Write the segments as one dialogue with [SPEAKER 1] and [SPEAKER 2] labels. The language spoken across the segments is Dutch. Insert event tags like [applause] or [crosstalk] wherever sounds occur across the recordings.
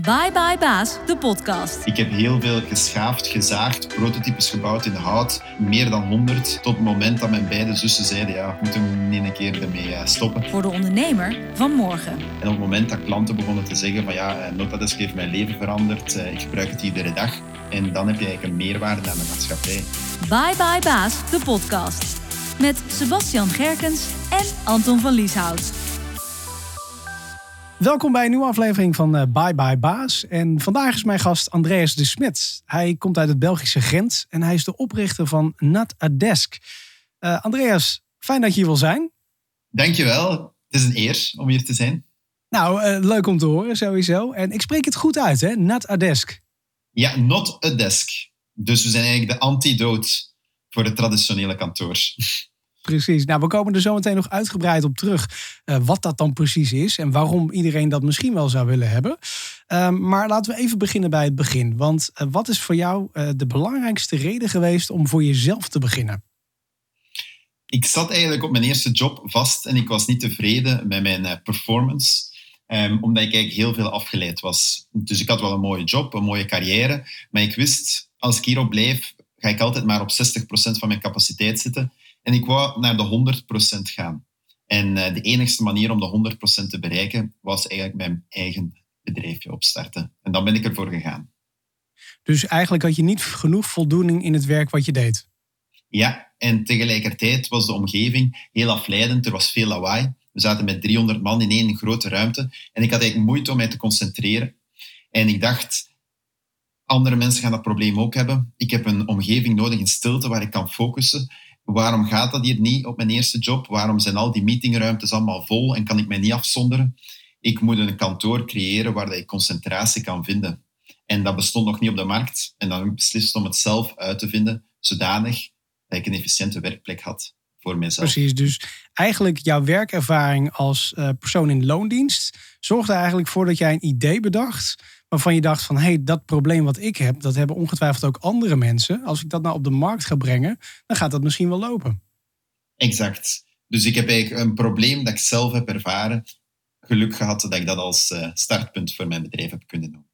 [SPEAKER 1] Bye Bye Baas, de podcast.
[SPEAKER 2] Ik heb heel veel geschaafd, gezaagd, prototypes gebouwd in hout, meer dan 100, tot het moment dat mijn beide zussen zeiden, ja, we moeten niet een keer ermee eh, stoppen.
[SPEAKER 1] Voor de ondernemer van morgen.
[SPEAKER 2] En op het moment dat klanten begonnen te zeggen van ja, eh, Notadesk heeft mijn leven veranderd, eh, ik gebruik het iedere dag. En dan heb je eigenlijk een meerwaarde aan de maatschappij.
[SPEAKER 1] Bye Bye Baas, de podcast. Met Sebastian Gerkens en Anton van Lieshout.
[SPEAKER 3] Welkom bij een nieuwe aflevering van eh, Bye Bye Baas. En vandaag is mijn gast Andreas de Smet. Hij komt uit het Belgische Gent en hij is de oprichter van Not a Desk. Eh, Andreas, fijn dat je hier wil zijn.
[SPEAKER 2] Dankjewel. Het is een eer om hier te zijn.
[SPEAKER 3] Nou, eh, leuk om te horen sowieso. En ik spreek het goed uit, hè? Not a Desk.
[SPEAKER 2] Ja, not a desk. Dus we zijn eigenlijk de antidote voor het traditionele kantoor.
[SPEAKER 3] Precies. Nou, we komen er zo meteen nog uitgebreid op terug. eh, wat dat dan precies is en waarom iedereen dat misschien wel zou willen hebben. Ehm, maar laten we even beginnen bij het begin. Want eh, wat is voor jou eh, de belangrijkste reden geweest om voor jezelf te beginnen?
[SPEAKER 2] Ik zat eigenlijk op mijn eerste job vast en ik was niet tevreden met mijn performance. Ehm, omdat ik eigenlijk heel veel afgeleid was. Dus ik had wel een mooie job, een mooie carrière. Maar ik wist, als ik hierop blijf, ga ik altijd maar op 60% van mijn capaciteit zitten. En ik wou naar de 100% gaan. En eh, de enigste manier om de 100% te bereiken was eigenlijk mijn eigen bedrijfje opstarten. En dan ben ik ervoor gegaan.
[SPEAKER 3] Dus eigenlijk had je niet genoeg voldoening in het werk wat je deed.
[SPEAKER 2] Ja, en tegelijkertijd was de omgeving heel afleidend. Er was veel lawaai. We zaten met 300 man in één grote ruimte. En ik had eigenlijk moeite om mij te concentreren. En ik dacht, andere mensen gaan dat probleem ook hebben. Ik heb een omgeving nodig in stilte waar ik kan focussen. Waarom gaat dat hier niet op mijn eerste job? Waarom zijn al die meetingruimtes allemaal vol en kan ik mij niet afzonderen? Ik moet een kantoor creëren waar ik concentratie kan vinden. En dat bestond nog niet op de markt. En dan beslist om het zelf uit te vinden, zodanig dat ik een efficiënte werkplek had voor mezelf.
[SPEAKER 3] Precies, dus eigenlijk jouw werkervaring als eh, persoon in loondienst zorgde eigenlijk voor dat jij een idee bedacht waarvan je dacht van hé, hey, dat probleem wat ik heb, dat hebben ongetwijfeld ook andere mensen. Als ik dat nou op de markt ga brengen, dan gaat dat misschien wel lopen.
[SPEAKER 2] Exact. Dus ik heb eigenlijk een probleem dat ik zelf heb ervaren. Geluk gehad dat ik dat als eh, startpunt voor mijn bedrijf heb kunnen doen.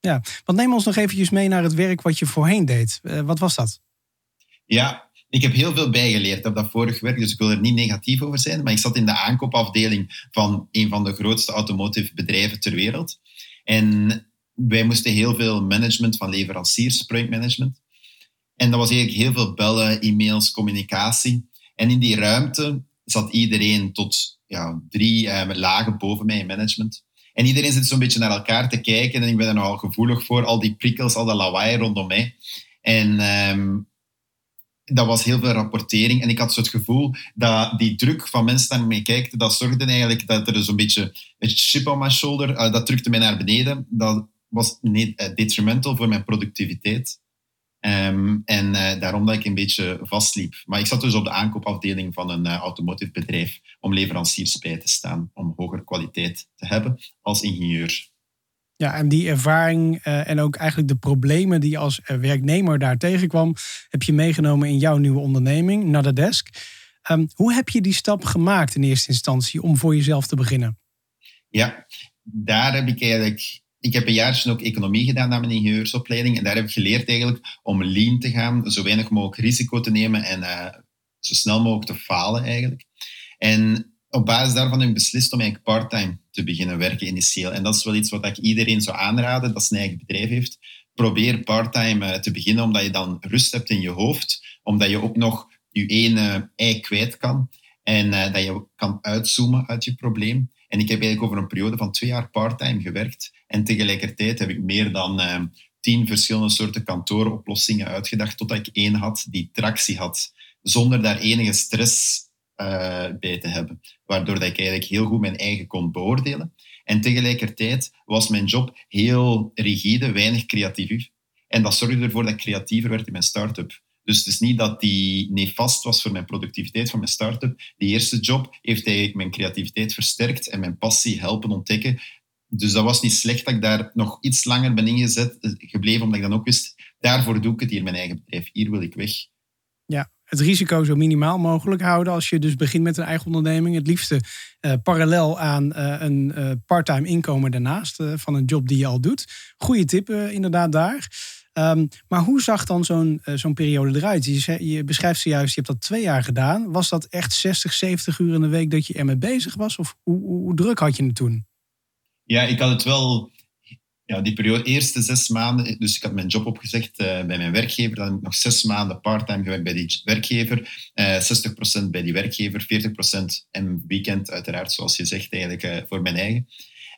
[SPEAKER 3] Ja, want neem ons nog eventjes mee naar het werk wat je voorheen deed. Eh, wat was dat?
[SPEAKER 2] Ja, ik heb heel veel bijgeleerd op dat vorige werk, dus ik wil er niet negatief over zijn. Maar ik zat in de aankoopafdeling van een van de grootste automotive bedrijven ter wereld. En wij moesten heel veel management van leveranciers, projectmanagement. En dat was eigenlijk heel veel bellen, e-mails, communicatie. En in die ruimte zat iedereen tot ja, drie eh, lagen boven mij in management. En iedereen zit zo'n beetje naar elkaar te kijken. En ik ben er nogal gevoelig voor, al die prikkels, al dat lawaai rondom mij. En ehm, dat was heel veel rapportering. En ik had zo het gevoel dat die druk van mensen naar mij kijken, dat zorgde eigenlijk dat er zo'n beetje een chip on my shoulder, uh, dat drukte mij naar beneden. Dat was niet, uh, detrimental voor mijn productiviteit. Um, en uh, daarom dat ik een beetje vastliep. Maar ik zat dus op de aankoopafdeling van een automotive bedrijf om leveranciers bij te staan, om hogere kwaliteit te hebben als ingenieur.
[SPEAKER 3] Ja, en die ervaring uh, en ook eigenlijk de problemen die je als werknemer daar tegenkwam, heb je meegenomen in jouw nieuwe onderneming, Not Desk. Um, hoe heb je die stap gemaakt in eerste instantie om voor jezelf te beginnen?
[SPEAKER 2] Ja, daar heb ik eigenlijk. Ik heb een jaartje ook economie gedaan na mijn ingenieursopleiding. En daar heb ik geleerd eigenlijk om lean te gaan, zo weinig mogelijk risico te nemen en uh, zo snel mogelijk te falen eigenlijk. En op basis daarvan heb ik beslist om eigenlijk part-time te beginnen werken initieel. En dat is wel iets wat ik iedereen zou aanraden dat zijn eigen bedrijf heeft. Probeer part-time te beginnen, omdat je dan rust hebt in je hoofd, omdat je ook nog je ene ei kwijt kan en uh, dat je kan uitzoomen uit je probleem. En ik heb eigenlijk over een periode van twee jaar part-time gewerkt. En tegelijkertijd heb ik meer dan uh, tien verschillende soorten kantooroplossingen uitgedacht, totdat ik één had die tractie had, zonder daar enige stress uh, bij te hebben. Waardoor dat ik eigenlijk heel goed mijn eigen kon beoordelen. En tegelijkertijd was mijn job heel rigide, weinig creatief. En dat zorgde ervoor dat ik creatiever werd in mijn start-up. Dus het is niet dat die nefast was voor mijn productiviteit van mijn start-up. Die eerste job heeft eigenlijk mijn creativiteit versterkt en mijn passie helpen ontdekken. Dus dat was niet slecht dat ik daar nog iets langer ben ingezet, gebleven, omdat ik dan ook wist, daarvoor doe ik het hier, mijn eigen bedrijf. Hier wil ik weg.
[SPEAKER 3] Ja, het risico zo minimaal mogelijk houden als je dus begint met een eigen onderneming. Het liefste uh, parallel aan uh, een uh, parttime inkomen daarnaast van een job die je al doet. Goeie tip inderdaad daar. Um, maar hoe zag dan zo'n zo'n periode eruit? Je, beschrijft zojuist, je hebt dat twee jaar gedaan. Was dat echt 60, 70 uur in de week dat je ermee bezig was? Of hoe, hoe, druk had je het toen?
[SPEAKER 2] Ja, ik had het wel ja, die periode, eerste zes maanden, dus ik had mijn job opgezegd uh, bij mijn werkgever. Dan heb ik nog zes maanden parttime gewerkt bij die werkgever. Uh, eh, 60% bij die werkgever, 40% en weekend uiteraard, zoals je zegt, eigenlijk voor mijn eigen.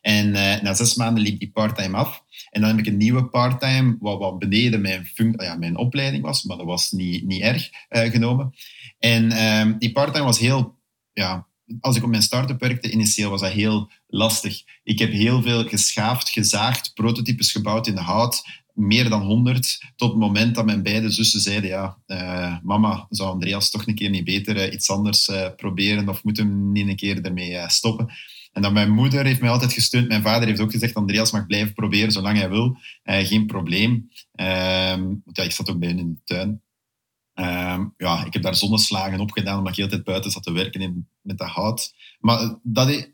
[SPEAKER 2] En na zes maanden liep die parttime af. En dan heb ik een nieuwe parttime, wat, wat beneden mijn, ja, mijn opleiding was, maar dat was niet, niet erg genomen. En ehm, die parttime was heel ja, als ik op mijn start-up werkte, initieel was dat heel lastig. Ik heb heel veel geschaafd, gezaagd, prototypes gebouwd in de hout, meer dan honderd, tot het moment dat mijn beide zussen zeiden, ja, uh, mama, zou Andreas toch een keer niet beter uh, iets anders uh, proberen of moeten we niet een keer ermee stoppen? En dan mijn moeder heeft mij altijd gesteund. Mijn vader heeft ook gezegd, Andreas mag blijven proberen zolang hij wil. geen probleem. Ehm, want ja, ik zat ook bij hen in de tuin. Um, ja, ik heb daar zonneslagen op gedaan, omdat ik heel tijd buiten zat te werken in, met dat hout. Maar dat,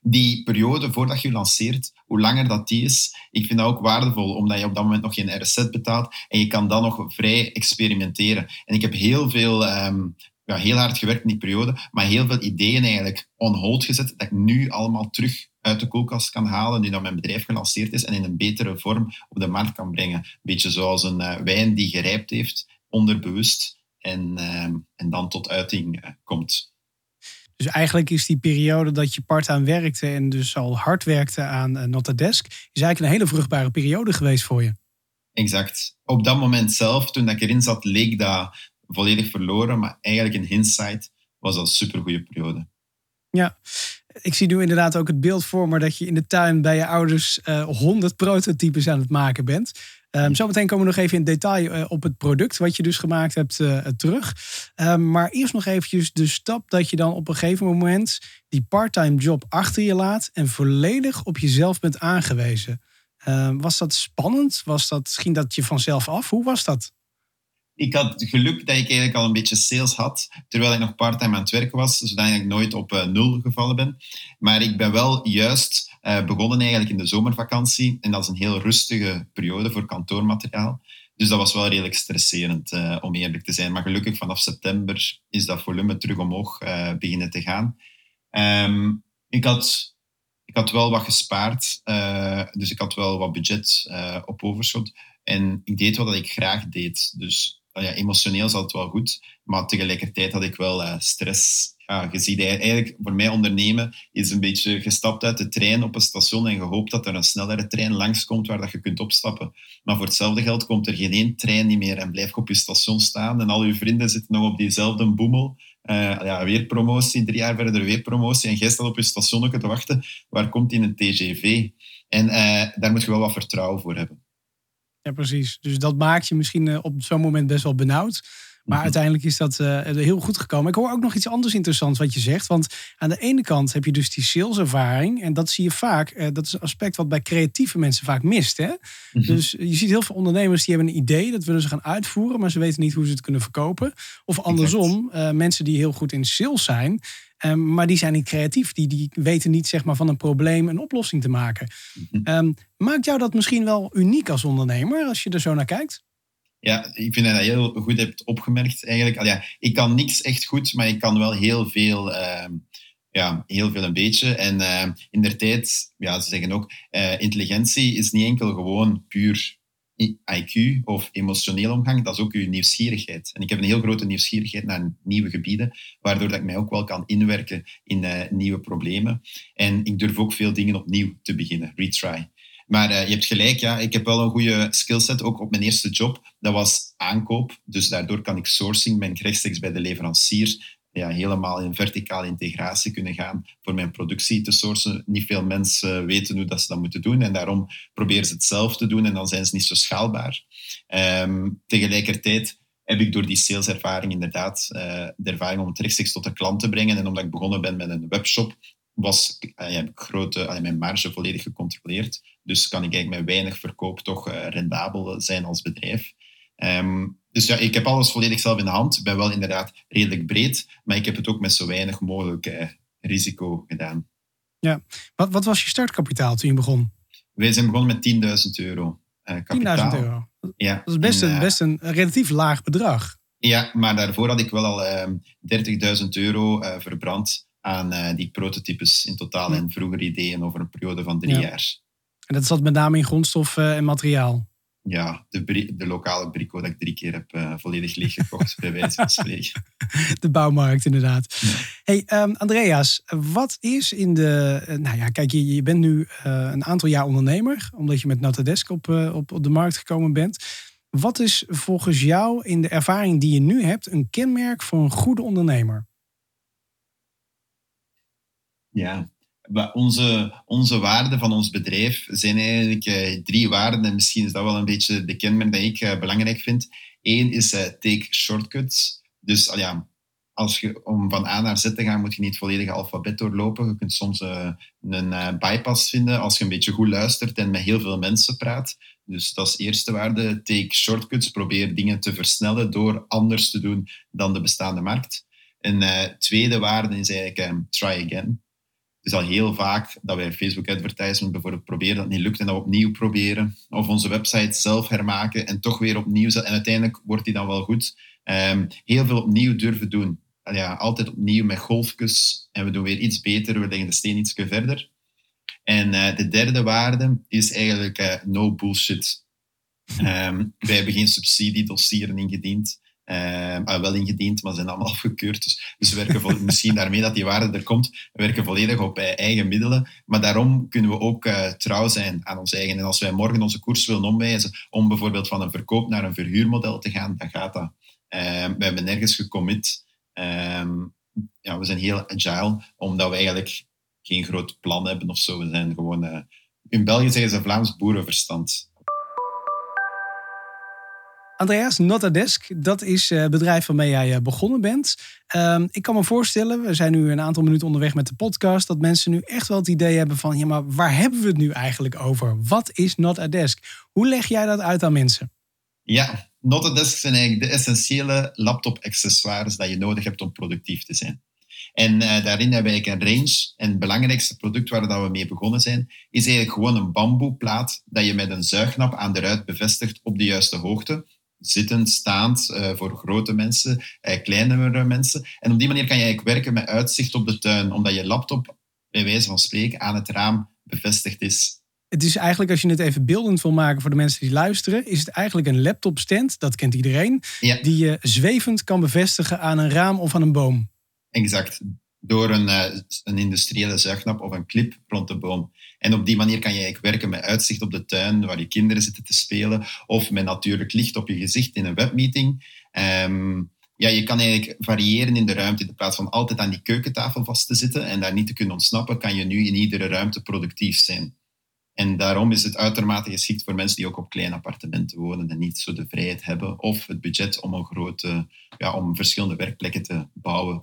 [SPEAKER 2] die periode voordat je lanceert, hoe langer dat die is, ik vind dat ook waardevol, omdat je op dat moment nog geen RZ betaalt en je kan dan nog vrij experimenteren. En ik heb heel veel, um, ja, heel hard gewerkt in die periode, maar heel veel ideeën eigenlijk on hold gezet, dat ik nu allemaal terug uit de koelkast kan halen, nu dat mijn bedrijf gelanceerd is en in een betere vorm op de markt kan brengen. Een beetje zoals een uh, wijn die gerijpt heeft onderbewust en, ehm, en dan tot uiting eh, komt.
[SPEAKER 3] Dus eigenlijk is die periode dat je part-time werkte en dus al hard werkte aan uh, Notadesk, is eigenlijk een hele vruchtbare periode geweest voor je.
[SPEAKER 2] Exact. Op dat moment zelf, toen ik erin zat, leek dat volledig verloren, maar eigenlijk in hindsight was dat een supergoeie periode.
[SPEAKER 3] Ja, ik zie nu inderdaad ook het beeld voor me dat je in de tuin bij je ouders uh, 100 prototypes aan het maken bent. Um, zometeen komen we nog even in detail uh, op het product wat je dus gemaakt hebt uh, terug. Um, maar eerst nog eventjes de stap dat je dan op een gegeven moment die parttime job achter je laat en volledig op jezelf bent aangewezen. Um, was dat spannend? Was dat, ging dat je vanzelf af? Hoe was dat?
[SPEAKER 2] Ik had geluk dat ik eigenlijk al een beetje sales had, terwijl ik nog parttime aan het werken was, zodat ik nooit op uh, nul gevallen ben. Maar ik ben wel juist uh, begonnen eigenlijk in de zomervakantie. En dat is een heel rustige periode voor kantoormateriaal. Dus dat was wel redelijk stresserend, uh, om eerlijk te zijn. Maar gelukkig vanaf september is dat volume terug omhoog beginnen te gaan. Um, ik, had, ik had wel wat gespaard, dus ik had wel wat budget op overschot. En ik deed wat ik graag deed. Dus ja, emotioneel zat het wel goed, maar tegelijkertijd had ik wel stress ja, je ziet eigenlijk, voor mij ondernemen is een beetje gestapt uit de trein op een station en gehoopt dat er een snellere trein langskomt waar dat je kunt opstappen. Maar voor hetzelfde geld komt er geen één trein niet meer en blijf je op je station staan en al je vrienden zitten nog op diezelfde boemel. Uh, ja, weer promotie, drie jaar verder weer promotie en jij staat op je station ook te wachten. Waar komt in een TGV? En uh, daar moet je wel wat vertrouwen voor hebben.
[SPEAKER 3] Ja, precies. Dus dat maakt je misschien uh, op zo'n moment best wel benauwd. Maar mhm. uiteindelijk is dat uh, heel goed gekomen. Ik hoor ook nog iets anders interessants wat je zegt. Want aan de ene kant heb je dus die saleservaring. En dat zie je vaak. Uh, dat is een aspect wat bij creatieve mensen vaak mist. Hè? Mhm. Dus je ziet heel veel ondernemers die hebben een idee. Dat willen ze gaan uitvoeren. Maar ze weten niet hoe ze het kunnen verkopen. Of andersom, uh, mensen die heel goed in sales zijn. Um, maar die zijn niet creatief. Die, die weten niet zeg maar, van een probleem een oplossing te maken. Um, maakt jou dat misschien wel uniek als ondernemer als je er zo naar kijkt?
[SPEAKER 2] Ja, ik vind dat je heel goed hebt opgemerkt eigenlijk. ja, ik kan niks echt goed, maar ik kan wel heel veel, uh, ja, heel veel een beetje. En uh, in der tijd, ja, ze zeggen ook, uh, intelligentie is niet enkel gewoon puur IQ of emotioneel omgang, dat is ook uw nieuwsgierigheid. En ik heb een heel grote nieuwsgierigheid naar nieuwe gebieden, waardoor dat ik mij ook wel kan inwerken in uh, nieuwe problemen. En ik durf ook veel dingen opnieuw te beginnen, retry. Maar uh, je hebt gelijk, ja, ik heb wel een goede skillset, ook op mijn eerste job. Dat was aankoop, dus daardoor kan ik sourcing, ben ik rechtstreeks bij de leverancier ja, helemaal in verticale integratie kunnen gaan voor mijn productie te sourcen. Niet veel mensen weten hoe dat ze dat moeten doen en daarom proberen ze het zelf te doen en dan zijn ze niet zo schaalbaar. Um, tegelijkertijd heb ik door die saleservaring inderdaad uh, de ervaring om het rechtstreeks tot de klant te brengen en omdat ik begonnen ben met een webshop, was, uh, heb ik grote, uh, mijn marge volledig gecontroleerd. Dus kan ik eigenlijk met weinig verkoop toch rendabel zijn als bedrijf. Um, dus ja, ik heb alles volledig zelf in de hand. Ik ben wel inderdaad redelijk breed, maar ik heb het ook met zo weinig mogelijk eh, risico gedaan.
[SPEAKER 3] Ja, wat, wat was je startkapitaal toen je begon?
[SPEAKER 2] Wij zijn begonnen met 10.000 euro. Uh, 10.000
[SPEAKER 3] euro?
[SPEAKER 2] Ja.
[SPEAKER 3] Dat is best, een, best een relatief laag bedrag.
[SPEAKER 2] Ja, maar daarvoor had ik wel al 30.000 euro verbrand aan die prototypes in totaal en vroegere ideeën over een periode van drie jaar.
[SPEAKER 3] En dat zat met name in grondstoffen en materiaal?
[SPEAKER 2] ja, de, de lokale brico dat ik drie keer heb uh, volledig leeggekocht, bij wijze van spreken. [laughs]
[SPEAKER 3] De bouwmarkt, inderdaad. Hey, um, Andreas, wat is in de... Uh, nou ja, kijk, je, je bent nu een aantal jaar ondernemer, omdat je met Natadesk op, op, op de markt gekomen bent. Wat is volgens jou in de ervaring die je nu hebt een kenmerk voor een goede ondernemer?
[SPEAKER 2] Ja, onze, onze waarden van ons bedrijf zijn eigenlijk uh, drie waarden. En misschien is dat wel een beetje de kenmerk dat ik uh, belangrijk vind. Eén is uh, take shortcuts. Dus ja, als je, om van A naar Z te gaan, moet je niet het volledige alfabet doorlopen. Je kunt soms een bypass vinden als je een beetje goed luistert en met heel veel mensen praat. Dus dat is eerste waarde. Take shortcuts. Probeer dingen te versnellen door anders te doen dan de bestaande markt. Een tweede waarde is eigenlijk try again is al heel vaak dat wij Facebook advertisement bijvoorbeeld proberen, dat niet lukt en dat we opnieuw proberen. Of onze website zelf hermaken en toch weer opnieuw zetten. En uiteindelijk wordt die dan wel goed. Um, heel veel opnieuw durven doen. Ja, altijd opnieuw met golfjes en we doen weer iets beter, we leggen de steen iets verder. En uh, de derde waarde is eigenlijk uh, no bullshit. Um, wij hebben geen subsidiedossieren ingediend. Uh, wel ingediend, maar zijn allemaal [laughs] afgekeurd. Dus, dus we werken misschien daarmee dat die waarde er komt. We werken volledig op uh, eigen middelen. Maar daarom kunnen we ook uh, trouw zijn aan ons eigen. En als wij morgen onze koers willen omwijzen om bijvoorbeeld van een verkoop naar een verhuurmodel te gaan, dan gaat dat. Ehm, we hebben nergens gecommit. Ehm, ja, we zijn heel agile, omdat we eigenlijk geen groot plan hebben of zo. We zijn gewoon... Eh, in België zeggen ze Vlaams boerenverstand.
[SPEAKER 3] Andreas, Notadesk, dat is het bedrijf waarmee jij eh, begonnen bent. Ehm, ik kan me voorstellen, we zijn nu een aantal minuten onderweg met de podcast, dat mensen nu echt wel het idee hebben van, ja, maar waar hebben we het nu eigenlijk over? Wat is Notadesk? Hoe leg jij dat uit aan mensen?
[SPEAKER 2] Ja, Notadesk zijn eigenlijk de essentiële laptop-accessoires dat je nodig hebt om productief te zijn. En uh, daarin hebben we een range. En het belangrijkste product waar dat we mee begonnen zijn, is eigenlijk gewoon een bamboeplaat dat je met een zuignap aan de ruit bevestigt op de juiste hoogte zittend, staand, uh, voor grote mensen, uh, kleinere mensen. En op die manier kan je eigenlijk werken met uitzicht op de tuin, omdat je laptop, bij wijze van spreken, aan het raam bevestigd is.
[SPEAKER 3] Het is eigenlijk, als je het even beeldend wil maken voor de mensen die luisteren, is het eigenlijk een laptopstand, dat kent iedereen, die je zwevend kan bevestigen aan een raam of aan een boom.
[SPEAKER 2] Exact door een, uh, een industriële zuignap of een clip rond de boom. En op die manier kan je eigenlijk werken met uitzicht op de tuin waar je kinderen zitten te spelen of met natuurlijk licht op je gezicht in een webmeeting. Um, ja, je kan eigenlijk variëren in de ruimte. In plaats van altijd aan die keukentafel vast te zitten en daar niet te kunnen ontsnappen, kan je nu in iedere ruimte productief zijn. En daarom is het uitermate geschikt voor mensen die ook op kleine appartementen wonen en niet zo de vrijheid hebben of het budget om, een grote, ja, om verschillende werkplekken te bouwen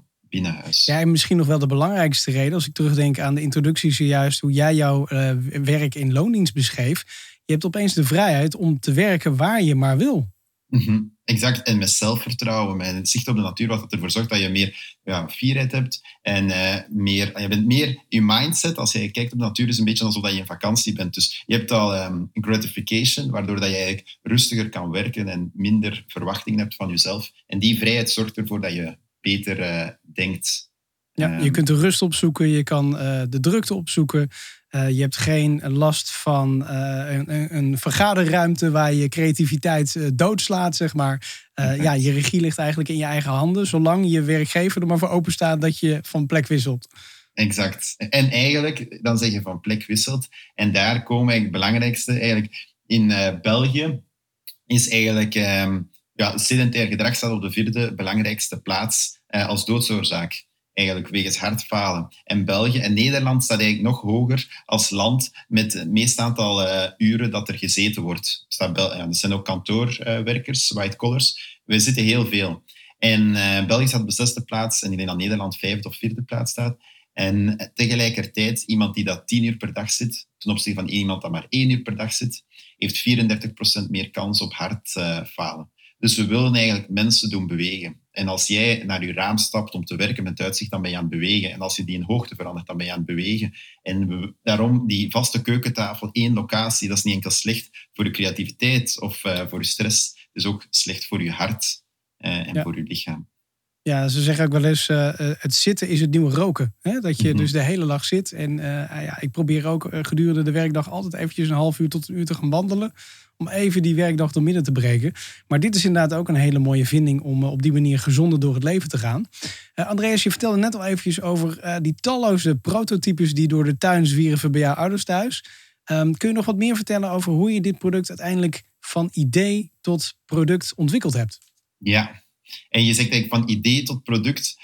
[SPEAKER 3] Ja, en misschien nog wel de belangrijkste reden, als ik terugdenk aan de introductie zojuist, hoe jij jouw uh, werk in loondienst beschreef. Je hebt opeens de vrijheid om te werken waar je maar wil.
[SPEAKER 2] Mm -hmm. Exact, en met zelfvertrouwen, met zicht op de natuur, wat ervoor zorgt dat je meer ja, fierheid hebt en uh, meer, je bent meer je mindset. Als je kijkt op de natuur, is een beetje alsof je in vakantie bent. Dus je hebt al um, gratification, waardoor dat je eigenlijk rustiger kan werken en minder verwachtingen hebt van jezelf. En die vrijheid zorgt ervoor dat je beter uh, denkt.
[SPEAKER 3] Ja, je ehm, kunt de rust opzoeken, je kan uh, de drukte opzoeken. Uh, je hebt geen last van een, een, vergaderruimte waar je creativiteit doodslaat, zeg maar. ja, je regie ligt eigenlijk in je eigen handen, zolang je werkgever er maar voor open staat dat je van plek wisselt.
[SPEAKER 2] Exact. En eigenlijk, dan zeg je van plek wisselt. En daar komen eigenlijk het belangrijkste, eigenlijk in België, is eigenlijk um, ja, sedentair gedrag staat op de vierde belangrijkste plaats eh, als doodsoorzaak. Eigenlijk wegens hartfalen. En België en Nederland staat eigenlijk nog hoger als land met het meeste aantal uh, uren dat er gezeten wordt. Staat dat zijn ook kantoorwerkers, white collars. Wij zitten heel veel. En uh, België staat op de zesde plaats en ik denk dat Nederland vijfde of vierde plaats staat. En tegelijkertijd, iemand die dat tien uur per dag zit, ten opzichte van iemand dat maar één uur per dag zit, heeft 34% meer kans op hartfalen. Dus we willen eigenlijk mensen doen bewegen. En als jij naar je raam stapt om te werken met uitzicht, dan ben je aan het bewegen. En als je die in hoogte verandert, dan ben je aan het bewegen. En we, daarom die vaste keukentafel, één locatie, dat is niet enkel slecht voor je creativiteit of uh, voor je stress. Het is ook slecht voor je hart uh, en ja. voor je lichaam.
[SPEAKER 3] Ja, ze zeggen ook wel eens, uh, het zitten is het nieuwe roken. Hè? Dat je mm -hmm. dus de hele dag zit. En ja, ik probeer ook gedurende de werkdag altijd eventjes een half uur tot een uur te gaan wandelen om even die werkdag door midden te breken. Maar dit is inderdaad ook een hele mooie vinding om op die manier gezonder door het leven te gaan. Uh, Andreas, je vertelde net al eventjes over uh, die talloze prototypes die door de tuin zwierven bij jouw ouders thuis. Um, kun je nog wat meer vertellen over hoe je dit product uiteindelijk van idee tot product ontwikkeld hebt?
[SPEAKER 2] Ja, en je zegt eigenlijk van idee tot product.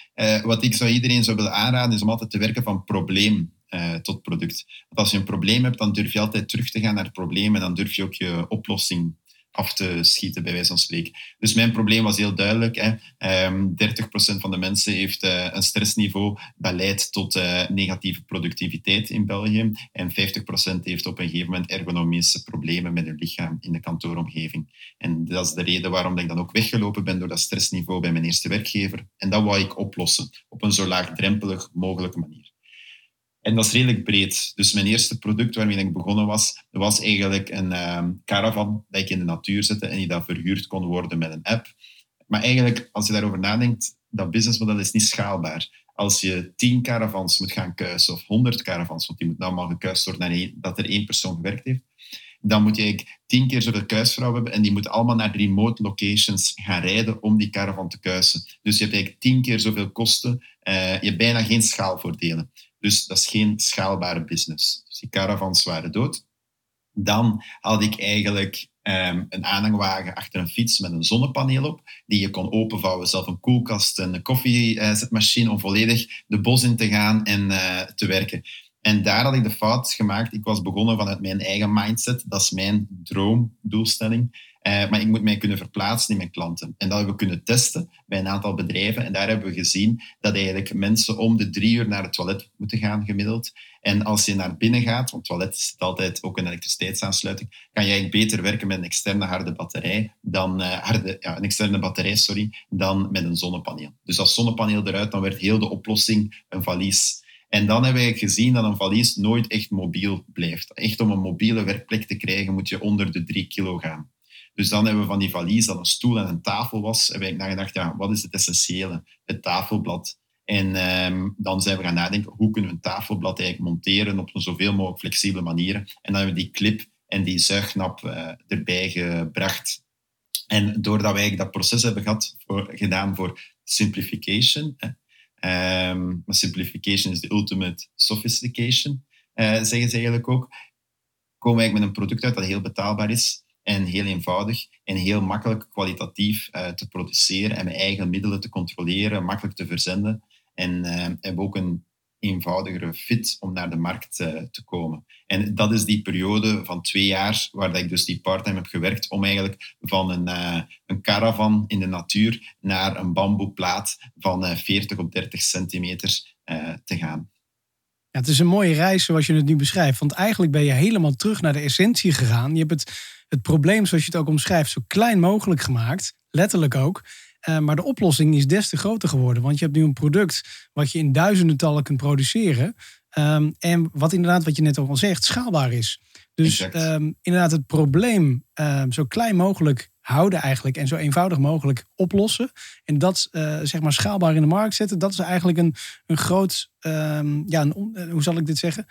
[SPEAKER 2] Wat ik zou iedereen zou willen aanraden is om altijd te werken van probleem uh, tot product. Want als je een probleem hebt, dan durf je altijd terug te gaan naar het probleem en dan durf je ook je oplossing af te schieten, bij wijze van spreken. Dus mijn probleem was heel duidelijk. Hè. Um, 30% van de mensen heeft uh, een stressniveau dat leidt tot uh, negatieve productiviteit in België. En 50% heeft op een gegeven moment ergonomische problemen met hun lichaam in de kantooromgeving. En dat is de reden waarom ik dan ook weggelopen ben door dat stressniveau bij mijn eerste werkgever. En dat wou ik oplossen op een zo laagdrempelig mogelijke manier. En dat is redelijk breed. Dus mijn eerste product waarmee ik begonnen was, was eigenlijk een um, caravan dat ik in de natuur zette en die dan verhuurd kon worden met een app. Maar eigenlijk, als je daarover nadenkt, dat businessmodel is niet schaalbaar. Als je tien caravans moet gaan kuisen, of honderd caravans, want die moeten allemaal gekuist worden dat er één persoon gewerkt heeft, dan moet je tien keer zoveel kuisvrouwen hebben en die moeten allemaal naar remote locations gaan rijden om die caravan te kuisen. Dus je hebt eigenlijk tien keer zoveel kosten. Uh, je hebt bijna geen schaalvoordelen. Dus dat is geen schaalbare business. Dus die caravans waren dood. Dan had ik eigenlijk um, een aanhangwagen achter een fiets met een zonnepaneel op, die je kon openvouwen, zelf een koelkast en een koffiezetmachine, om volledig de bos in te gaan en uh, te werken. En daar had ik de fout gemaakt. Ik was begonnen vanuit mijn eigen mindset. Dat is mijn droomdoelstelling. Uh, maar ik moet mij kunnen verplaatsen in mijn klanten. En dat hebben we kunnen testen bij een aantal bedrijven. En daar hebben we gezien dat eigenlijk mensen om de drie uur naar het toilet moeten gaan, gemiddeld. En als je naar binnen gaat, want toilet zit altijd ook een elektriciteitsaansluiting, kan eigenlijk beter werken met een externe harde batterij dan uh, harde, ja, een externe batterij, sorry, dan met een zonnepaneel. Dus als zonnepaneel eruit, dan werd heel de oplossing een valies. En dan hebben we gezien dat een valies nooit echt mobiel blijft. Echt om een mobiele werkplek te krijgen, moet je onder de drie kilo gaan. Dus dan hebben we van die valies dat een stoel en een tafel was, hebben we nagedacht, ja, wat is het essentiële? Het tafelblad. En um, dan zijn we gaan nadenken, hoe kunnen we een tafelblad eigenlijk monteren op een zoveel mogelijk flexibele manier. En dan hebben we die clip en die zuignap uh, erbij gebracht. En doordat wij dat proces hebben gehad voor, gedaan voor simplification, um, simplification is the ultimate sophistication, uh, zeggen ze eigenlijk ook, komen we eigenlijk met een product uit dat heel betaalbaar is, en heel eenvoudig en heel makkelijk kwalitatief uh, te produceren en met eigen middelen te controleren, makkelijk te verzenden. En uh, hebben ook een eenvoudigere fit om naar de markt uh, te komen. En dat is die periode van twee jaar waar ik dus die parttime heb gewerkt om eigenlijk van een, een caravan in de natuur naar een bamboeplaat van 40 op 30 centimeter te gaan.
[SPEAKER 3] Ja, het is een mooie reis zoals je het nu beschrijft. Want eigenlijk ben je helemaal terug naar de essentie gegaan. Je hebt het het probleem, zoals je het ook omschrijft, zo klein mogelijk gemaakt. Letterlijk ook. Uh, maar de oplossing is des te groter geworden. Want je hebt nu een product wat je in duizendentallen kunt produceren. Um, en wat inderdaad, wat je net ook al zegt, schaalbaar is. Dus um, inderdaad, het probleem um, zo klein mogelijk houden eigenlijk. En zo eenvoudig mogelijk oplossen. En dat uh, zeg maar schaalbaar in de markt zetten. Dat is eigenlijk een, een groot, ja, een, uh, hoe zal ik dit zeggen?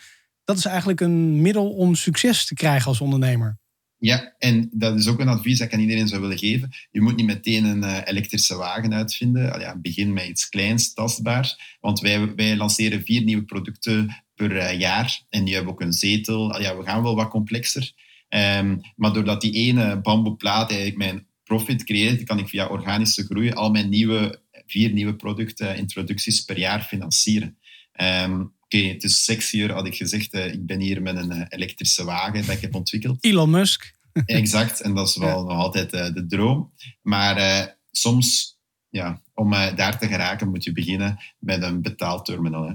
[SPEAKER 3] Dat is eigenlijk een middel om succes te krijgen als ondernemer.
[SPEAKER 2] Ja, en dat is ook een advies dat ik aan iedereen zou willen geven. Je moet niet meteen een uh, elektrische wagen uitvinden. Al ja, begin met iets kleins, tastbaars. Want wij, wij lanceren vier nieuwe producten per jaar. En die hebben ook een zetel. Al ja, we gaan wel wat complexer. Um, maar doordat die ene bamboeplaat eigenlijk mijn profit creëert, kan ik via organische groei al mijn nieuwe, vier nieuwe producten, introducties per jaar financieren. Um, Oké, okay, het is sexier, had ik gezegd. Uh, ik ben hier met een uh, elektrische wagen dat ik heb ontwikkeld.
[SPEAKER 3] Elon Musk. [laughs]
[SPEAKER 2] exact, en dat is wel ja. nog altijd uh, de droom. Maar soms, ja, om daar te geraken, moet je beginnen met een betaalterminal. Hè.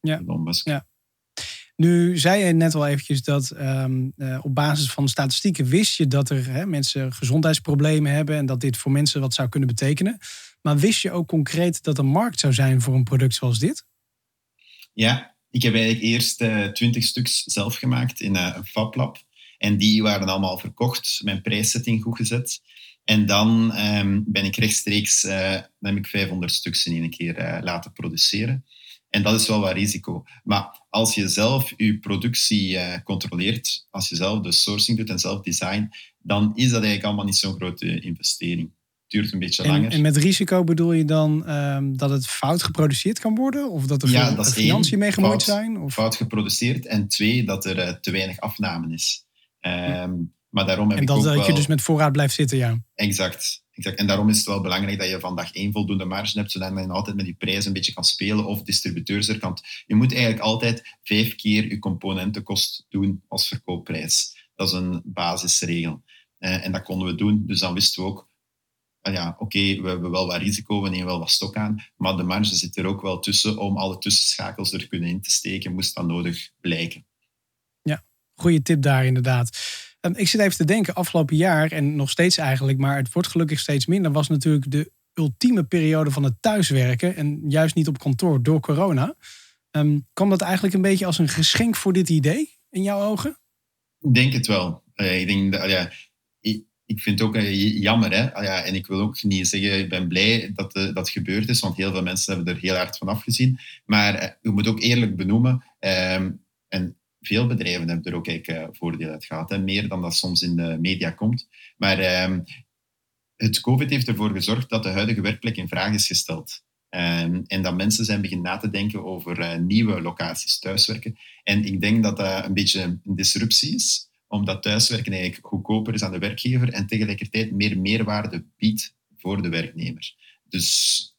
[SPEAKER 3] ja. Elon Musk. Ja. Nu zei je net al eventjes dat ehm, eh, op basis van statistieken wist je dat er hè, mensen gezondheidsproblemen hebben en dat dit voor mensen wat zou kunnen betekenen. Maar wist je ook concreet dat er markt zou zijn voor een product zoals dit?
[SPEAKER 2] Ja, ik heb eigenlijk eerst uh, twintig stuks zelf gemaakt in uh, een FabLab. En die waren allemaal verkocht, mijn prijszetting goed gezet. En dan ehm, ben ik rechtstreeks, uh, dan heb ik 500 stuks in één keer laten produceren. En dat is wel wat risico. Maar als je zelf je productie controleert, als je zelf de sourcing doet en zelf design, dan is dat eigenlijk allemaal niet zo'n grote investering duurt een beetje langer.
[SPEAKER 3] En met risico bedoel je dan um, dat het fout geproduceerd kan worden? Of dat er ja, veel financiën mee gemoeid zijn? Of?
[SPEAKER 2] Fout geproduceerd. En twee, dat er uh, te weinig afname is. Um, maar daarom heb
[SPEAKER 3] en dat,
[SPEAKER 2] ik
[SPEAKER 3] ook
[SPEAKER 2] dat
[SPEAKER 3] je dus met voorraad blijft zitten, ja.
[SPEAKER 2] Exact. En daarom is het wel belangrijk dat je van dag één voldoende marge hebt, zodat je altijd met die prijs een beetje kan spelen of distributeurs er kan. Je moet eigenlijk altijd vijf keer je componentenkost doen als verkoopprijs. Dat is een basisregel. Uh, en dat konden we doen. Dus dan wisten we ook, Ah ja, oké, we hebben wel wat risico, we nemen wel wat stok aan, maar de marge zit er ook wel tussen om alle tussenschakels er kunnen in te steken, moest dat nodig blijken.
[SPEAKER 3] Ja, goede tip daar inderdaad. Ehm, ik zit even te denken, afgelopen jaar, en nog steeds eigenlijk, maar het wordt gelukkig steeds minder, was natuurlijk de ultieme periode van het thuiswerken en juist niet op kantoor door corona. Um, kwam dat eigenlijk een beetje als een geschenk voor dit idee in jouw ogen?
[SPEAKER 2] Ik denk het wel. Uh, ik denk ja, ik vind het ook eh, jammer. Hè? Ah ja, en ik wil ook niet zeggen, ik ben blij dat uh, dat gebeurd is, want heel veel mensen hebben er heel hard van afgezien. Maar je moet ook eerlijk benoemen, ehm, en veel bedrijven hebben er ook eigenlijk voordeel uit gehad, hè? meer dan dat soms in de media komt. Maar ehm, het COVID heeft ervoor gezorgd dat de huidige werkplek in vraag is gesteld. Um, en dat mensen zijn beginnen na te denken over nieuwe locaties thuiswerken. En ik denk dat dat een beetje een disruptie is omdat thuiswerken eigenlijk goedkoper is aan de werkgever en tegelijkertijd meer meerwaarde biedt voor de werknemer. Dus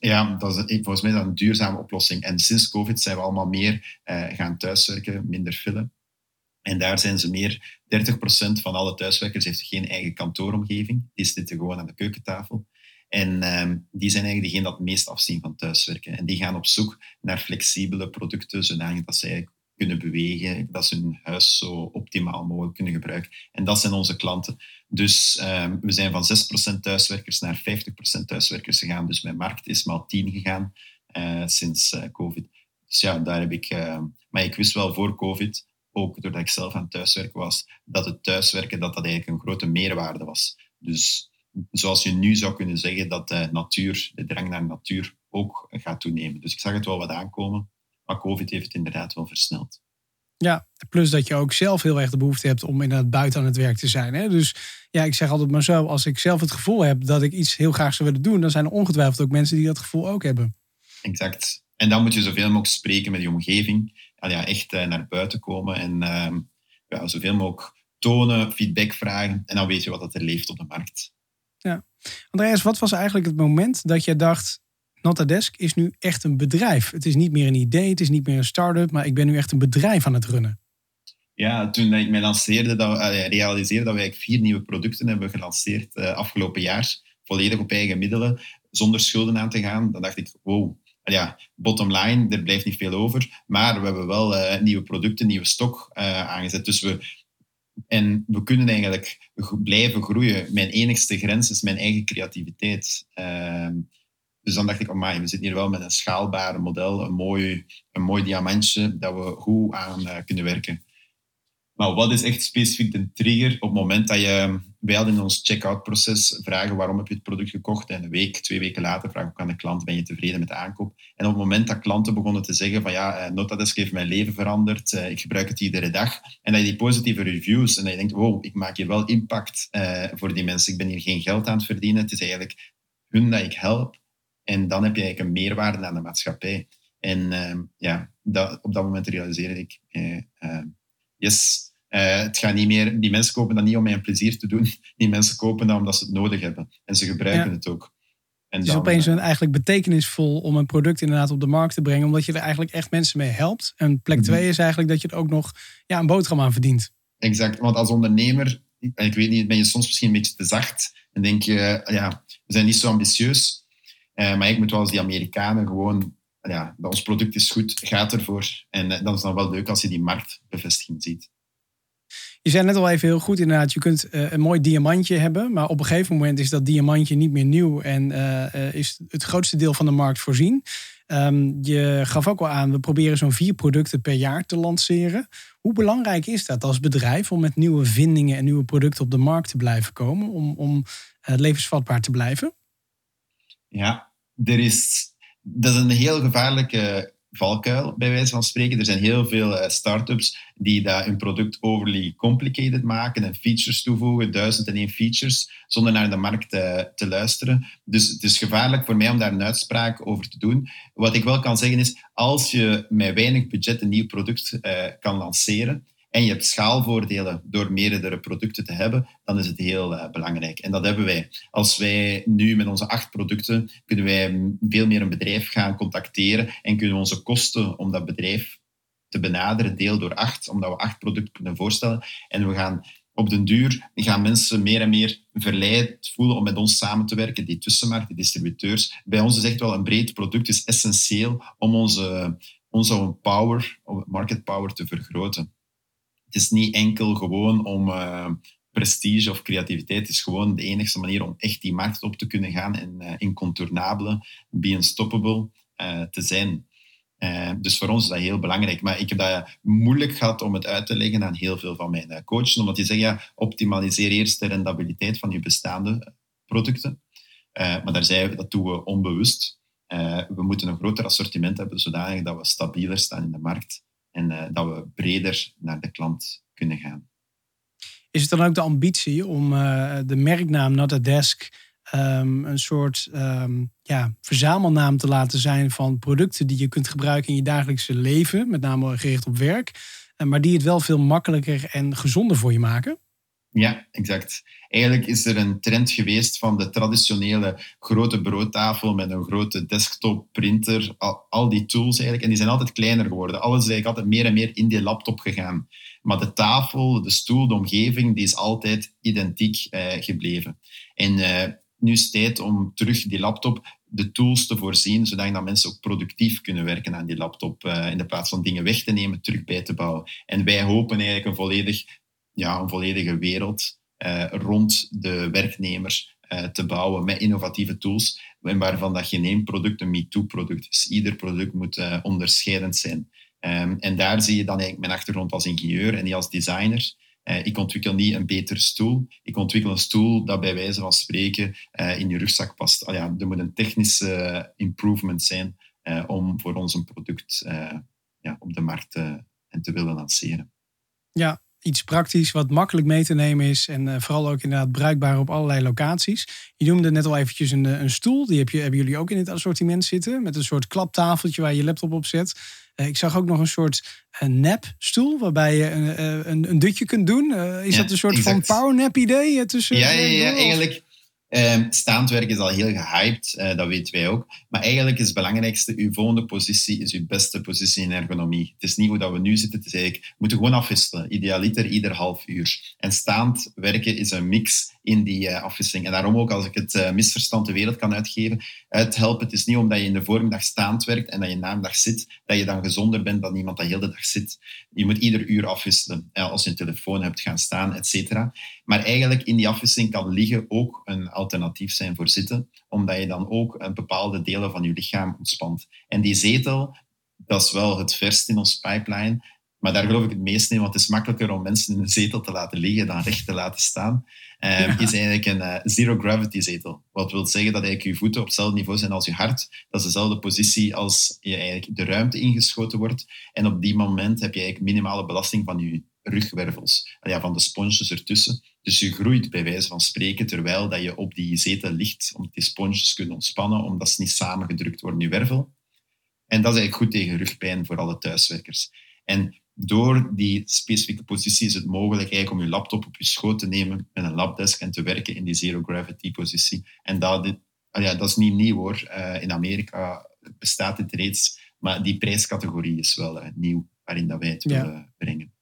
[SPEAKER 2] ja, dat is volgens mij dat een duurzame oplossing. En sinds COVID zijn we allemaal meer uh, gaan thuiswerken, minder fillen. En daar zijn ze meer, 30% van alle thuiswerkers heeft geen eigen kantooromgeving. Die zitten gewoon aan de keukentafel. En uh, die zijn eigenlijk degene dat het meest afzien van thuiswerken. En die gaan op zoek naar flexibele producten, zodat ze eigenlijk kunnen bewegen, dat ze hun huis zo optimaal mogelijk kunnen gebruiken. En dat zijn onze klanten. Dus um, we zijn van 6% thuiswerkers naar 50% thuiswerkers gegaan. Dus mijn markt is maar 10 gegaan uh, sinds uh, COVID. Dus ja, daar heb ik... Uh, maar ik wist wel voor COVID, ook doordat ik zelf aan thuiswerken was, dat het thuiswerken dat dat eigenlijk een grote meerwaarde was. Dus zoals je nu zou kunnen zeggen dat de natuur, de drang naar natuur ook gaat toenemen. Dus ik zag het wel wat aankomen. Maar COVID heeft het inderdaad wel versneld.
[SPEAKER 3] Ja, plus dat je ook zelf heel erg de behoefte hebt om inderdaad buiten aan het werk te zijn. Hè? Dus ja, ik zeg altijd maar zo, als ik zelf het gevoel heb dat ik iets heel graag zou willen doen, dan zijn er ongetwijfeld ook mensen die dat gevoel ook hebben.
[SPEAKER 2] Exact. En dan moet je zoveel mogelijk spreken met je omgeving. Ja, echt eh, naar buiten komen en uh, ja, zoveel mogelijk tonen, feedback vragen. En dan weet je wat er leeft op de markt.
[SPEAKER 3] Ja. Andreas, wat was eigenlijk het moment dat je dacht, Notadesk is nu echt een bedrijf. Het is niet meer een idee, het is niet meer een start-up, maar ik ben nu echt een bedrijf aan het runnen.
[SPEAKER 2] Ja, toen ik mij lanceerde, dat, realiseerde dat wij vier nieuwe producten hebben gelanceerd uh, afgelopen jaar, volledig op eigen middelen, zonder schulden aan te gaan, dan dacht ik, wow, ja, bottom line, er blijft niet veel over, maar we hebben wel uh, nieuwe producten, nieuwe stok aangezet. Dus we, en we kunnen eigenlijk blijven groeien. Mijn enigste grens is mijn eigen creativiteit. Ehm, dus dan dacht ik, oh we zitten hier wel met een schaalbaar model, een mooi, een mooi diamantje dat we goed aan uh, kunnen werken. Maar wat is echt specifiek de trigger op het moment dat je... Wij hadden in ons checkout proces vragen waarom heb je het product gekocht en een week, twee weken later vragen ook aan de klant ben je tevreden met de aankoop. En op het moment dat klanten begonnen te zeggen van ja, eh, Notadesk heeft mijn leven veranderd, uh, ik gebruik het iedere dag. En dat je die positieve reviews en dat je denkt, wow, ik maak hier wel impact voor die mensen. Ik ben hier geen geld aan het verdienen. Het is eigenlijk hun dat ik help. En dan heb je eigenlijk een meerwaarde aan de maatschappij. En uh, ja, dat, op dat moment realiseerde ik, uh, uh, yes, eh, het gaat niet meer, die mensen kopen dat niet om mij een plezier te doen. [laughs] Die mensen kopen dat omdat ze het nodig hebben. En ze gebruiken het ook.
[SPEAKER 3] En het is dan, opeens een, eigenlijk betekenisvol om een product inderdaad op de markt te brengen, omdat je er eigenlijk echt mensen mee helpt. En plek mhm. twee is eigenlijk dat je er ook nog ja, een boterham aan verdient.
[SPEAKER 2] Exact, want als ondernemer, ik weet niet, ben je soms misschien een beetje te zacht en denk je, ja, we zijn niet zo ambitieus. Uh, maar ik moet wel als die Amerikanen gewoon ja, dat ons product is goed, gaat ervoor. En uh, dan is dan wel leuk als je die marktbevestiging ziet.
[SPEAKER 3] Je zei net al even heel goed inderdaad, je kunt uh, een mooi diamantje hebben, maar op een gegeven moment is dat diamantje niet meer nieuw en is het grootste deel van de markt voorzien. Um, je gaf ook al aan, we proberen zo'n vier producten per jaar te lanceren. Hoe belangrijk is dat als bedrijf om met nieuwe vindingen en nieuwe producten op de markt te blijven komen, om, om levensvatbaar te blijven?
[SPEAKER 2] Ja, er is, dat is een heel gevaarlijke valkuil, bij wijze van spreken. Er zijn heel veel uh, start-ups die dat hun product overly complicated maken en features toevoegen, duizend en één features, zonder naar de markt uh, te luisteren. Dus het is gevaarlijk voor mij om daar een uitspraak over te doen. Wat ik wel kan zeggen is, als je met weinig budget een nieuw product uh, kan lanceren, en je hebt schaalvoordelen door meerdere producten te hebben, dan is het heel uh, belangrijk. En dat hebben wij. Als wij nu met onze acht producten, kunnen wij veel meer een bedrijf gaan contacteren en kunnen we onze kosten om dat bedrijf te benaderen deel door acht, omdat we acht producten kunnen voorstellen. En we gaan op den duur gaan mensen meer en meer verleid voelen om met ons samen te werken, die tussenmarkt, die distributeurs. Bij ons is echt wel een breed product is essentieel om onze, onze power, market power te vergroten het is niet enkel gewoon om uh, prestige of creativiteit. Het is gewoon de enige manier om echt die markt op te kunnen gaan en uh, incontournabele, be unstoppable uh, te zijn. dus voor ons is dat heel belangrijk. Maar ik heb dat moeilijk gehad om het uit te leggen aan heel veel van mijn coaches. Omdat die zeggen, ja, optimaliseer eerst de rendabiliteit van je bestaande producten. maar daar zijn we, dat doen we onbewust. we moeten een groter assortiment hebben, zodanig dat we stabieler staan in de markt en uh, dat we breder naar de klant kunnen gaan.
[SPEAKER 3] Is het dan ook de ambitie om uh, de merknaam Not a Desk um, een soort um, ja, verzamelnaam te laten zijn van producten die je kunt gebruiken in je dagelijkse leven, met name gericht op werk, uh, maar die het wel veel makkelijker en gezonder voor je maken?
[SPEAKER 2] Ja, exact. Eigenlijk is er een trend geweest van de traditionele grote broodtafel met een grote desktop, printer, al, al, die tools eigenlijk. En die zijn altijd kleiner geworden. Alles is eigenlijk altijd meer en meer in die laptop gegaan. Maar de tafel, de stoel, de omgeving, die is altijd identiek eh, gebleven. En eh, nu is het tijd om terug die laptop de tools te voorzien, zodat mensen ook productief kunnen werken aan die laptop, uh, in de plaats van dingen weg te nemen, terug bij te bouwen. En wij hopen eigenlijk een volledig ja, een volledige wereld uh, rond de werknemers uh, te bouwen met innovatieve tools, waarvan dat geen één product een MeToo-product is. Ieder product moet uh, onderscheidend zijn. Um, en daar zie je dan eigenlijk mijn achtergrond als ingenieur en niet als designer. ik ontwikkel niet een betere stoel. Ik ontwikkel een stoel dat bij wijze van spreken in je rugzak past. Ah, ja, er moet een technische improvement zijn om voor ons een product ja, op de markt en te willen lanceren.
[SPEAKER 3] Ja, iets praktisch wat makkelijk mee te nemen is. En uh, vooral ook inderdaad bruikbaar op allerlei locaties. Je noemde net al eventjes een, een stoel. Die heb je, hebben jullie ook in het assortiment zitten. Met een soort klaptafeltje waar je laptop op zet. Uh, ik zag ook nog een soort een nap-stoel. Waarbij je een, een, een, dutje kunt doen. Uh, is ja, dat een soort exact. van powernap idee? Tussen,
[SPEAKER 2] ja, ja, ja, eigenlijk Um, staand werk is al heel gehyped, uh, dat weten wij ook. Maar eigenlijk is het belangrijkste, uw volgende positie is uw beste positie in ergonomie. Het is niet hoe dat we nu zitten, het is we moeten gewoon afwisselen. Idealiter ieder half uur. En staand werken is een mix in die uh, afwisseling. En daarom ook, als ik het uh, misverstand de wereld kan uitgeven, uithelpen. Het is niet omdat je in de voormiddag staand werkt en dat je namiddag zit, dat je dan gezonder bent dan iemand dat de hele dag zit. Je moet ieder uur afwisselen. als je een telefoon hebt gaan staan, et cetera. Maar eigenlijk in die afwisseling kan liggen ook een alternatief zijn voor zitten, omdat je dan ook een bepaalde delen van je lichaam ontspant. En die zetel, dat is wel het verst in ons pipeline. Maar daar geloof ik het meest in, want het is makkelijker om mensen in een zetel te laten liggen dan recht te laten staan. Um, is eigenlijk een uh, zero gravity zetel. Wat wil zeggen dat eigenlijk je voeten op hetzelfde niveau zijn als je hart. Dat is dezelfde positie als je eigenlijk de ruimte ingeschoten wordt. En op die moment heb je eigenlijk minimale belasting van je rugwervels, ja, van de sponsjes ertussen. Dus je groeit bij wijze van spreken terwijl dat je op die zetel ligt, omdat die sponsjes kunnen ontspannen, omdat ze niet samengedrukt worden in je wervel. En dat is eigenlijk goed tegen rugpijn voor alle thuiswerkers. En door die specifieke positie is het mogelijk eigenlijk om je laptop op je schoot te nemen met een labdesk en te werken in die zero gravity positie. En dat, ja, dat is niet nieuw hoor. Uh, in Amerika bestaat dit reeds, maar die prijscategorie is wel uh, nieuw waarin dat wij het ja. willen brengen.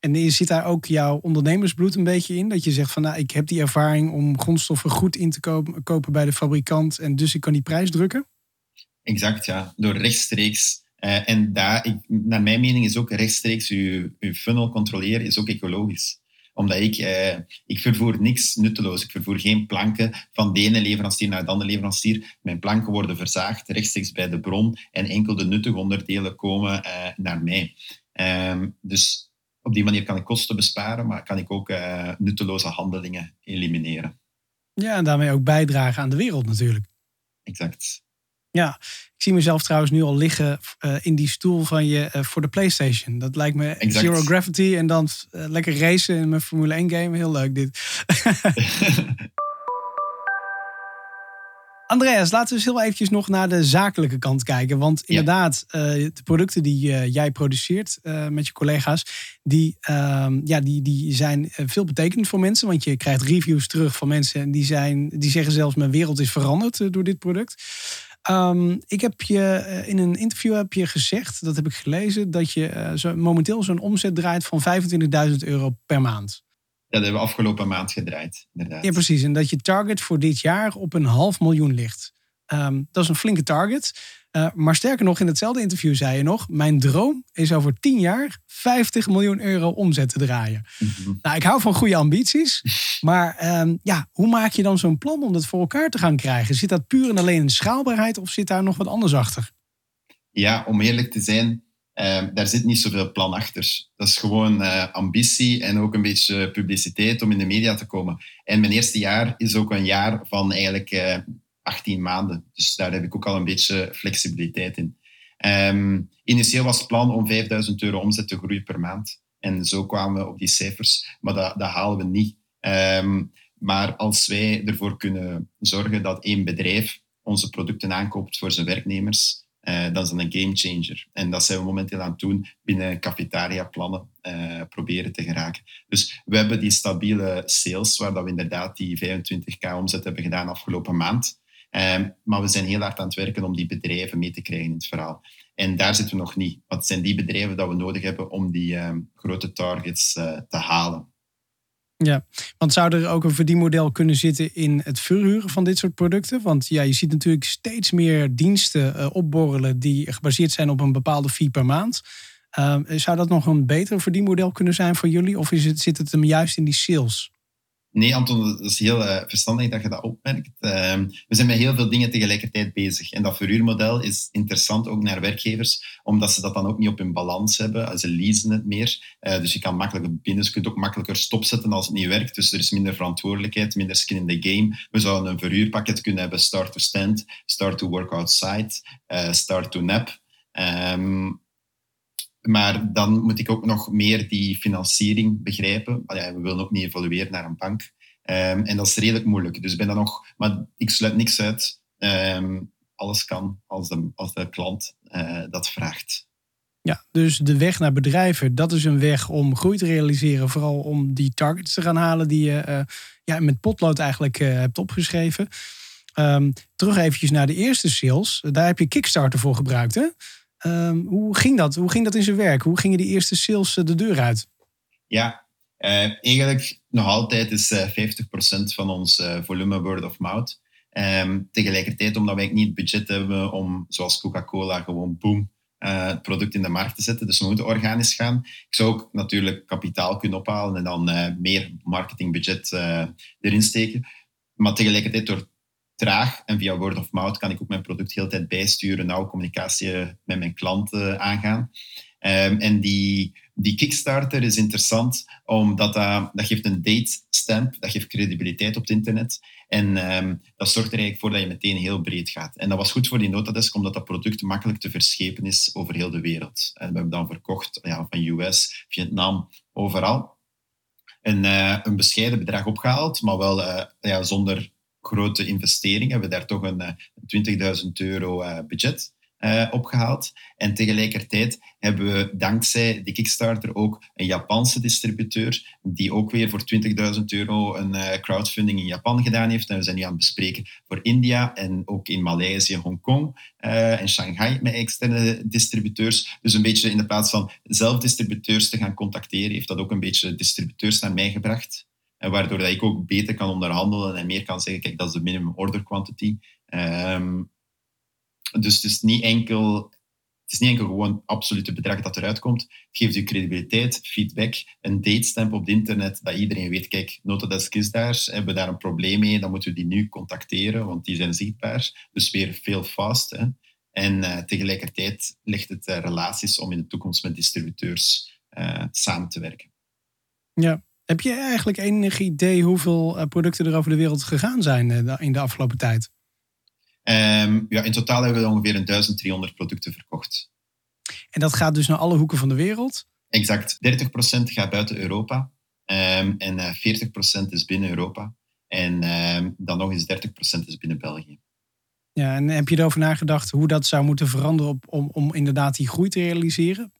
[SPEAKER 3] En zit daar ook jouw ondernemersbloed een beetje in? Dat je zegt van nou, ik heb die ervaring om grondstoffen goed in te kopen, kopen bij de fabrikant en dus ik kan die prijs drukken?
[SPEAKER 2] Exact, ja. Door rechtstreeks. Uh, en daar, ik, naar mijn mening is ook rechtstreeks uw, uw funnel controleren is ook ecologisch omdat ik, eh, ik vervoer niks nutteloos. Ik vervoer geen planken van de ene leverancier naar de andere leverancier. Mijn planken worden verzaagd rechtstreeks bij de bron en enkel de nuttige onderdelen komen eh, naar mij. Um, dus op die manier kan ik kosten besparen, maar kan ik ook nutteloze handelingen elimineren.
[SPEAKER 3] Ja, en daarmee ook bijdragen aan de wereld natuurlijk.
[SPEAKER 2] Exact.
[SPEAKER 3] Ja, ik zie mezelf trouwens nu al liggen uh, in die stoel van je uh, voor de PlayStation. Dat lijkt me exact. Zero Gravity en dan uh, lekker racen in mijn Formule 1 game. Heel leuk dit. [laughs] Andreas, laten we eens heel eventjes nog naar de zakelijke kant kijken. Want inderdaad, ja. de producten die jij produceert met je collega's, die, ehm, ja, die, die zijn veel betekenend voor mensen. Want je krijgt reviews terug van mensen en die, zijn, die zeggen zelfs mijn wereld is veranderd door dit product. Um, ik heb je eh, in een interview heb je gezegd, dat heb ik gelezen, dat je uh, zo, momenteel zo'n omzet draait van 25.000 euro per maand.
[SPEAKER 2] Ja, dat hebben we afgelopen maand gedraaid, inderdaad.
[SPEAKER 3] Ja, precies. En dat je target voor dit jaar op een half miljoen ligt. Um, dat is een flinke target. Uh, maar sterker nog, in hetzelfde interview zei je nog: Mijn droom is over 10 jaar 50 miljoen euro omzet te draaien. Mm -hmm. Nou, ik hou van goede ambities. Maar um, ja, hoe maak je dan zo'n plan om dat voor elkaar te gaan krijgen? Zit dat puur en alleen in schaalbaarheid of zit daar nog wat anders achter?
[SPEAKER 2] Ja, om eerlijk te zijn, uh, daar zit niet zoveel plan achter. Dat is gewoon uh, ambitie en ook een beetje publiciteit om in de media te komen. En mijn eerste jaar is ook een jaar van eigenlijk 18 maanden. Dus daar heb ik ook al een beetje flexibiliteit in. Um, initieel was het plan om 5000 euro omzet te groeien per maand. En zo kwamen we op die cijfers. Maar dat, dat halen we niet. Um, maar als wij ervoor kunnen zorgen dat één bedrijf onze producten aankoopt voor zijn werknemers, uh, dan is dat een game changer. En dat zijn we momenteel aan het doen binnen cafetaria-plannen uh, proberen te geraken. Dus we hebben die stabiele sales, waar dat we inderdaad die 25k omzet hebben gedaan afgelopen maand. Um, maar we zijn heel hard aan het werken om die bedrijven mee te krijgen in het verhaal. En daar zitten we nog niet. Wat zijn die bedrijven dat we nodig hebben om die um, grote targets uh, te halen?
[SPEAKER 3] Ja, want zou er ook een verdienmodel kunnen zitten in het verhuren van dit soort producten? Want ja, je ziet natuurlijk steeds meer diensten uh, opborrelen die gebaseerd zijn op een bepaalde fee per maand. Uh, zou dat nog een beter verdienmodel kunnen zijn voor jullie? Of is het, zit het hem juist in die sales?
[SPEAKER 2] Nee, Anton, dat is heel uh, verstandig dat je dat opmerkt. Uh, we zijn met heel veel dingen tegelijkertijd bezig. En dat verhuurmodel is interessant ook naar werkgevers, omdat ze dat dan ook niet op hun balans hebben. Ze leasen het meer. Uh, dus je kan makkelijker binnen, je kunt ook makkelijker stopzetten als het niet werkt. Dus er is minder verantwoordelijkheid, minder skin in the game. We zouden een verhuurpakket kunnen hebben, start to stand, start to work outside, start to nap. Um, maar dan moet ik ook nog meer die financiering begrijpen. We willen ook niet evolueren naar een bank. Um, en dat is redelijk moeilijk. Dus ben dan nog, maar ik sluit niks uit. Um, alles kan als de, de klant uh, dat vraagt.
[SPEAKER 3] Ja, dus de weg naar bedrijven, dat is een weg om groei te realiseren. Vooral om die targets te gaan halen die je uh, ja, met potlood eigenlijk uh, hebt opgeschreven. Um, terug eventjes naar de eerste sales. Daar heb je Kickstarter voor gebruikt, hè? Um, hoe ging dat? Hoe ging dat in zijn werk? Hoe gingen die eerste sales eh, de deur uit?
[SPEAKER 2] Ja, uh, eigenlijk nog altijd is uh, eh, 50% van ons volume word of mouth. Um, tegelijkertijd, omdat wij niet het budget hebben om, zoals Coca-Cola, gewoon boom, het product in de markt te zetten. Dus we moeten organisch gaan. Ik zou ook natuurlijk kapitaal kunnen ophalen en dan meer marketingbudget erin steken. Maar tegelijkertijd, door traag. En via word of mouth kan ik ook mijn product heel de tijd bijsturen, nauwe communicatie met mijn klanten aangaan. Um, en die, die Kickstarter is interessant, omdat dat, dat geeft een date stamp, dat geeft credibiliteit op het internet. En um, dat zorgt er eigenlijk voor dat je meteen heel breed gaat. En dat was goed voor die Notadesk, omdat dat product makkelijk te verschepen is over heel de wereld. En we hebben dan verkocht ja, van US, Vietnam, overal. En uh, een bescheiden bedrag opgehaald, maar wel uh, ja, zonder grote investering hebben we daar toch een 20.000 euro eh, budget uh, opgehaald. En tegelijkertijd hebben we dankzij die Kickstarter ook een Japanse distributeur, die ook weer voor 20.000 euro een crowdfunding in Japan gedaan heeft. En we zijn nu aan het bespreken voor India en ook in Maleisië, Hongkong en Shanghai met externe distributeurs. Dus een beetje in de plaats van zelf distributeurs te gaan contacteren, heeft dat ook een beetje distributeurs naar mij gebracht. En waardoor dat ik ook beter kan onderhandelen en meer kan zeggen, kijk, dat is de minimum order quantity. Um, dus het is niet enkel het is niet enkel gewoon absolute bedrag dat eruit komt. Het geeft u credibiliteit, feedback, een datestamp op het internet, dat iedereen weet, kijk, Notadesk is daar, hebben we daar een probleem mee, dan moeten we die nu contacteren, want die zijn zichtbaar. Dus weer veel fast. Hè. En uh, tegelijkertijd legt het uh, relaties om in de toekomst met distributeurs samen te werken.
[SPEAKER 3] Ja. Heb je eigenlijk enig idee hoeveel producten er over de wereld gegaan zijn in de afgelopen tijd?
[SPEAKER 2] Um, ja, in totaal hebben we ongeveer 1300 producten verkocht.
[SPEAKER 3] En dat gaat dus naar alle hoeken van de wereld?
[SPEAKER 2] Exact. 30% gaat buiten Europa um, en uh, 40% is binnen Europa. En um, dan nog eens 30% is binnen België.
[SPEAKER 3] Ja, en heb je erover nagedacht hoe dat zou moeten veranderen op, om, om inderdaad die groei te realiseren?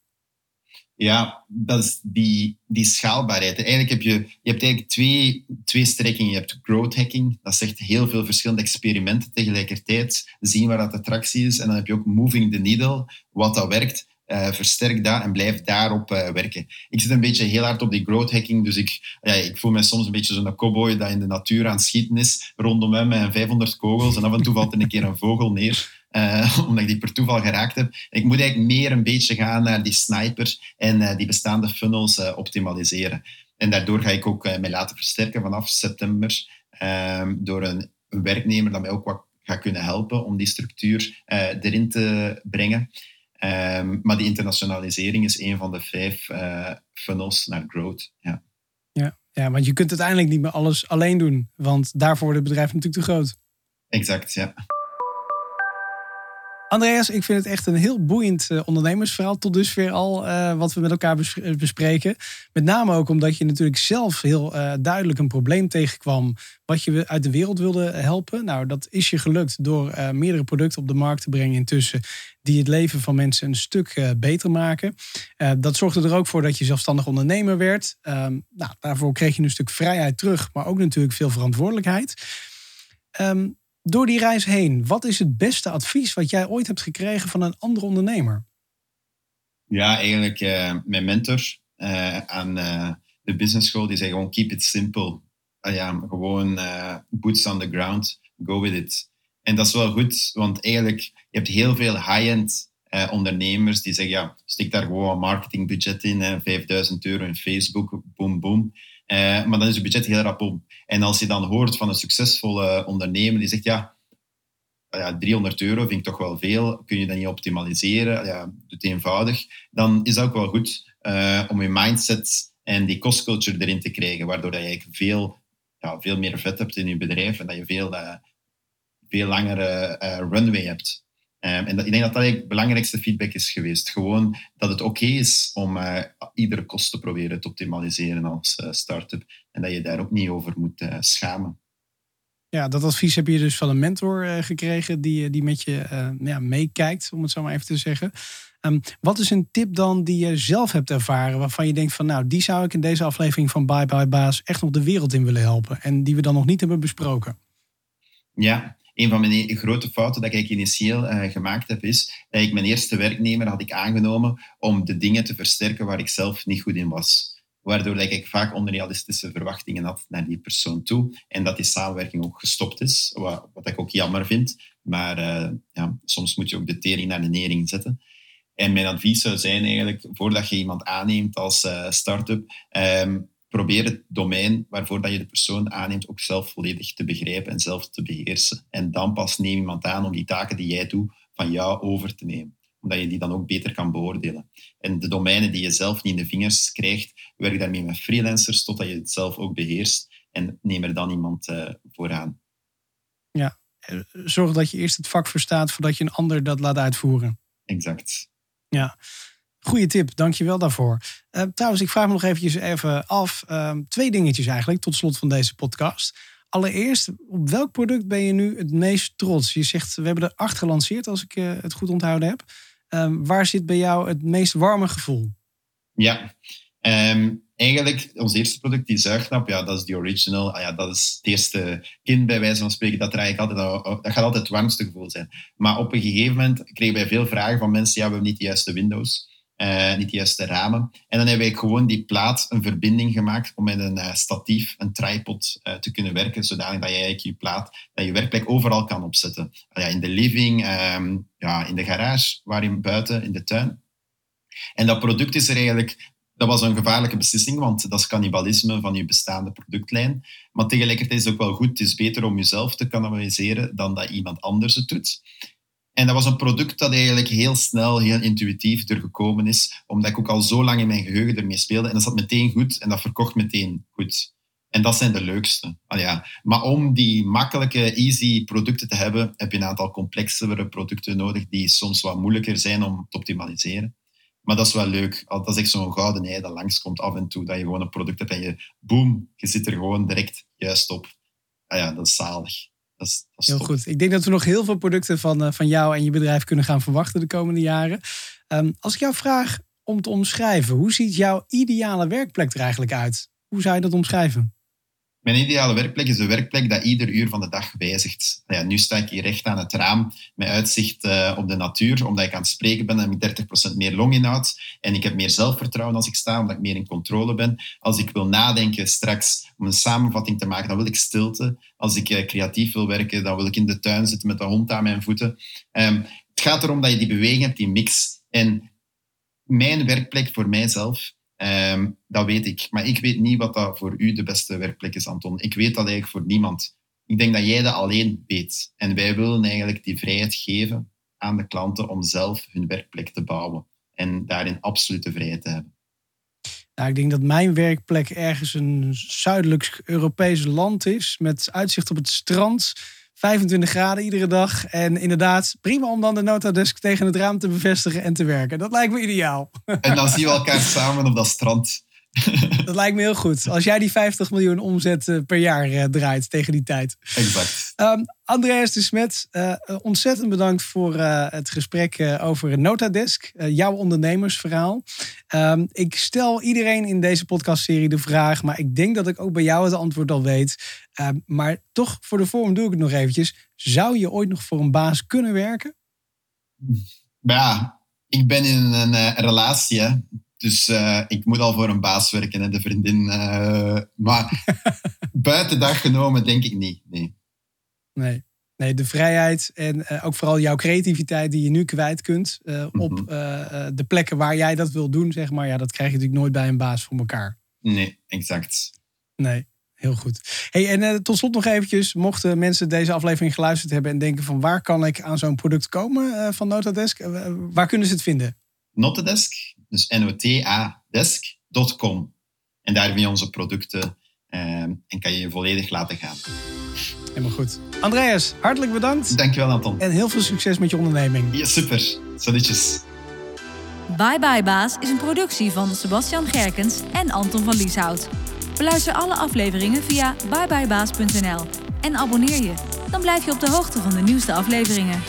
[SPEAKER 2] Ja, dat is die, die schaalbaarheid. Eigenlijk heb je, je hebt eigenlijk twee, twee strekkingen. Je hebt growth hacking, dat zegt heel veel verschillende experimenten tegelijkertijd, zien waar dat attractie is. En dan heb je ook moving the needle, wat dat werkt. Uh, versterk dat en blijf daarop uh, werken. Ik zit een beetje heel hard op die growth hacking, dus ik, ja, ik voel me soms een beetje zo'n cowboy dat in de natuur aan het schieten is, rondom hem met 500 kogels en af en toe valt er een keer een vogel neer. Uh, [laughs] omdat ik die per toeval geraakt heb. Ik moet eigenlijk meer een beetje gaan naar die sniper en uh, die bestaande funnels uh, optimaliseren. En daardoor ga ik ook mij laten versterken vanaf september ehm, door een, een, werknemer dat mij ook wat gaat kunnen helpen om die structuur erin te brengen. Um, maar die internationalisering is een van de vijf funnels naar growth. Ja.
[SPEAKER 3] Ja, ja, want je kunt uiteindelijk niet meer alles alleen doen, want daarvoor wordt het bedrijf natuurlijk te groot.
[SPEAKER 2] Exact, ja.
[SPEAKER 3] Andreas, ik vind het echt een heel boeiend uh, ondernemersverhaal tot dusver al uh, wat we met elkaar eh, bespreken. Met name ook omdat je natuurlijk zelf heel duidelijk een probleem tegenkwam wat je uit de wereld wilde helpen. Nou, dat is je gelukt door meerdere producten op de markt te brengen intussen die het leven van mensen een stuk beter maken. dat zorgde er ook voor dat je zelfstandig ondernemer werd. Ehm, nou, daarvoor kreeg je een stuk vrijheid terug, maar ook natuurlijk veel verantwoordelijkheid. Um, door die reis heen, wat is het beste advies wat jij ooit hebt gekregen van een andere ondernemer?
[SPEAKER 2] Ja, eigenlijk uh, mijn mentor uh, aan uh, de business school, die zei gewoon keep it simple. Ah ja, gewoon boots on the ground, go with it. En dat is wel goed, want eigenlijk, je hebt heel veel high-end ondernemers die zeggen, ja, stik daar gewoon een marketingbudget in, hè, 5000 euro in Facebook, boom, boom. Uh, maar dan is je budget heel rap om. En als je dan hoort van een succesvolle ondernemer die zegt, ja, ja 300 euro vind ik toch wel veel, kun je dat niet optimaliseren, ja, doe het eenvoudig, dan is dat ook wel goed uh, om je mindset en die cost culture erin te krijgen, waardoor dat je veel, ja, veel meer vet hebt in je bedrijf en dat je veel, uh, veel langere runway hebt. Um, en dat, ik denk dat dat het belangrijkste feedback is geweest. Gewoon dat het oké is om uh, iedere kost te proberen te optimaliseren als uh, start-up. En dat je daar ook niet over moet uh, schamen.
[SPEAKER 3] Ja, dat advies heb je dus van een mentor gekregen die, die met je ja, meekijkt, om het zo maar even te zeggen. Um, wat is een tip dan die je zelf hebt ervaren, waarvan je denkt van nou, die zou ik in deze aflevering van Bye Bye Baas echt nog de wereld in willen helpen en die we dan nog niet hebben besproken?
[SPEAKER 2] Ja, een van mijn grote fouten dat ik initieel uh, gemaakt heb, is dat ik mijn eerste werknemer had ik aangenomen om de dingen te versterken waar ik zelf niet goed in was. Waardoor dat ik vaak onrealistische verwachtingen had naar die persoon toe. En dat die samenwerking ook gestopt is, wat, wat ik ook jammer vind. Maar uh, ja, soms moet je ook de tering naar de nering zetten. En mijn advies zou zijn eigenlijk, voordat je iemand aanneemt als uh, start-up, um, probeer het domein waarvoor dat je de persoon aanneemt ook zelf volledig te begrijpen en zelf te beheersen. En dan pas neem iemand aan om die taken die jij doet van jou over te nemen omdat je die dan ook beter kan beoordelen. En de domeinen die je zelf niet in de vingers krijgt, werk daarmee met freelancers totdat je het zelf ook beheerst en neem er dan iemand uh, voor aan.
[SPEAKER 3] Ja, zorg dat je eerst het vak verstaat voordat je een ander dat laat uitvoeren.
[SPEAKER 2] Exact.
[SPEAKER 3] Ja, Goeie tip, dankjewel daarvoor. Uh, trouwens, ik vraag me nog eventjes even af. Uh, twee dingetjes eigenlijk, tot slot van deze podcast. Allereerst, op welk product ben je nu het meest trots? Je zegt, we hebben er acht gelanceerd, als ik uh, het goed onthouden heb. Ehm, waar zit bij jou het meest warme gevoel?
[SPEAKER 2] Ja, um, eigenlijk ons eerste product, die zuignap, ja, dat is die original. Ah, ja, dat is het eerste kind bij wijze van spreken. Dat, altijd, dat gaat altijd het warmste gevoel zijn. Maar op een gegeven moment kregen wij veel vragen van mensen, ja, we hebben niet de juiste Windows. Uh, niet de juiste ramen. En dan hebben wij gewoon die plaat een verbinding gemaakt om met een uh, statief, een tripod uh, te kunnen werken, zodanig dat je je plaat, dat je werkplek overal kan opzetten. ja, in de living, um, ja, in de garage, waarin buiten, in de tuin. En dat product is er eigenlijk dat was een gevaarlijke beslissing, want dat is cannibalisme van je bestaande productlijn. Maar tegelijkertijd is het ook wel goed, het is beter om jezelf te cannibaliseren dan dat iemand anders het doet. En dat was een product dat eigenlijk heel snel, heel intuïtief er gekomen is, omdat ik ook al zo lang in mijn geheugen ermee speelde. En dat zat meteen goed en dat verkocht meteen goed. En dat zijn de leukste. Ah, ja. Maar om die makkelijke, easy producten te hebben, heb je een aantal complexere producten nodig die soms wat moeilijker zijn om te optimaliseren. Maar dat is wel leuk. Dat is echt zo'n gouden ei dat langskomt af en toe. Dat je gewoon een product hebt en je, boom, je zit er gewoon direct juist op. Ah ja, dat is zalig. Dat is, dat is
[SPEAKER 3] heel goed. Ik denk dat we nog heel veel producten van, uh, van jou en je bedrijf kunnen gaan verwachten de komende jaren. Um, als ik jou vraag om te omschrijven, hoe ziet jouw ideale werkplek er eigenlijk uit? Hoe zou je dat omschrijven?
[SPEAKER 2] Mijn ideale werkplek is een werkplek dat ieder uur van de dag wijzigt. Ja, nu sta ik hier recht aan het raam met uitzicht uh, op de natuur. Omdat ik aan het spreken ben, heb ik 30% meer longinhoud. En ik heb meer zelfvertrouwen als ik sta, omdat ik meer in controle ben. Als ik wil nadenken straks om een samenvatting te maken, dan wil ik stilte. Als ik uh, creatief wil werken, dan wil ik in de tuin zitten met de hond aan mijn voeten. Um, het gaat erom dat je die beweging hebt, die mix. En mijn werkplek voor mijzelf Um, dat weet ik. Maar ik weet niet wat dat voor u de beste werkplek is, Anton. Ik weet dat eigenlijk voor niemand. Ik denk dat jij dat alleen weet. En wij willen eigenlijk die vrijheid geven aan de klanten om zelf hun werkplek te bouwen. En daarin absolute vrijheid te hebben.
[SPEAKER 3] Ik denk dat mijn werkplek ergens een zuidelijk Europees land is. Met uitzicht op het strand 25 graden iedere dag. En inderdaad, prima om dan de notadesk tegen het raam te bevestigen en te werken. Dat lijkt me ideaal. [laughs]
[SPEAKER 2] En dan zien we elkaar samen op dat strand.
[SPEAKER 3] Dat lijkt me heel goed. Als jij die 50 miljoen omzet eh, per jaar uh, draait tegen die tijd.
[SPEAKER 2] Exact.
[SPEAKER 3] Um, Andreas de Smet, uh, ontzettend bedankt voor het gesprek over Notadesk. jouw ondernemersverhaal. Um, ik stel iedereen in deze podcastserie de vraag, maar ik denk dat ik ook bij jou het antwoord al weet. Um, maar toch, voor de vorm doe ik het nog eventjes. Zou je ooit nog voor een baas kunnen werken?
[SPEAKER 2] Ja, ik ben in een relatie. Hè. Dus uh, ik moet al voor een baas werken, hè, de vriendin. Uh, maar [laughs] buiten dag genomen denk ik niet. Nee.
[SPEAKER 3] Nee. Nee, de vrijheid en uh, ook vooral jouw creativiteit die je nu kwijt kunt op mm -hmm. de plekken waar jij dat wil doen, zeg maar. Ja, dat krijg je natuurlijk nooit bij een baas voor elkaar.
[SPEAKER 2] Nee, exact.
[SPEAKER 3] Nee, heel goed. Hey, en tot slot nog eventjes, mochten mensen deze aflevering geluisterd hebben en denken van waar kan ik aan zo'n product komen van Notadesk, waar kunnen ze het vinden?
[SPEAKER 2] Notadesk, dus notadesk.com. En daar vind je onze producten eh, en kan je je volledig laten gaan.
[SPEAKER 3] Helemaal goed. Andreas, hartelijk bedankt.
[SPEAKER 2] Dankjewel, Anton.
[SPEAKER 3] En heel veel succes met je onderneming.
[SPEAKER 2] Ja, super. Salutjes.
[SPEAKER 1] Bye Bye Baas is een productie van Sebastian Gerkens en Anton van Lieshout. Beluister alle afleveringen via byebyebaas.nl en abonneer je. Dan blijf je op de hoogte van de nieuwste afleveringen.